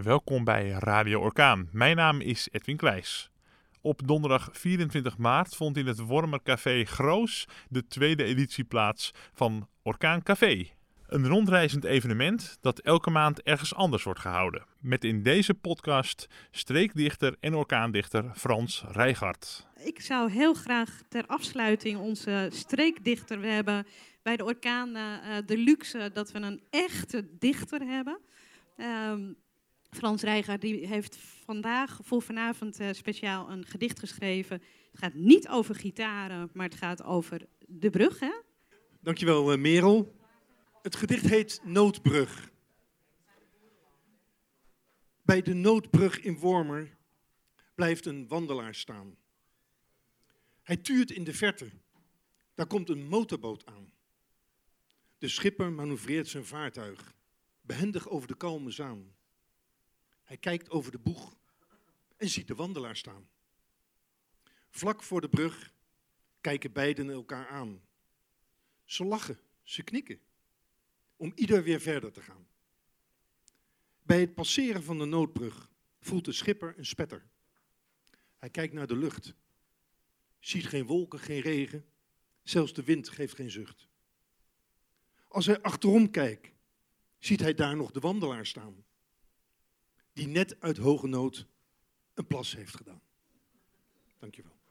Welkom bij Radio Orkaan. Mijn naam is Edwin Kleijs. Op donderdag 24 maart vond in het Wormer Café Groos de tweede editie plaats van Orkaan Café. Een rondreizend evenement dat elke maand ergens anders wordt gehouden. Met in deze podcast streekdichter en orkaandichter Frans Rijgaard. Ik zou heel graag ter afsluiting onze streekdichter. We hebben bij de orkaan uh, de luxe dat we een echte dichter hebben. Um, Frans Rijgaard die heeft vandaag voor vanavond uh, speciaal een gedicht geschreven. Het gaat niet over gitaren, maar het gaat over de brug. Hè? Dankjewel, uh, Merel. Het gedicht heet Noodbrug. Bij de noodbrug in Wormer blijft een wandelaar staan. Hij tuurt in de verte. Daar komt een motorboot aan. De schipper manoeuvreert zijn vaartuig, behendig over de kalme zaan. Hij kijkt over de boeg en ziet de wandelaar staan. Vlak voor de brug kijken beiden elkaar aan. Ze lachen, ze knikken, om ieder weer verder te gaan. Bij het passeren van de noodbrug voelt de schipper een spetter. Hij kijkt naar de lucht, ziet geen wolken, geen regen, zelfs de wind geeft geen zucht. Als hij achterom kijkt, ziet hij daar nog de wandelaar staan die net uit hoge nood een plas heeft gedaan. Dankjewel.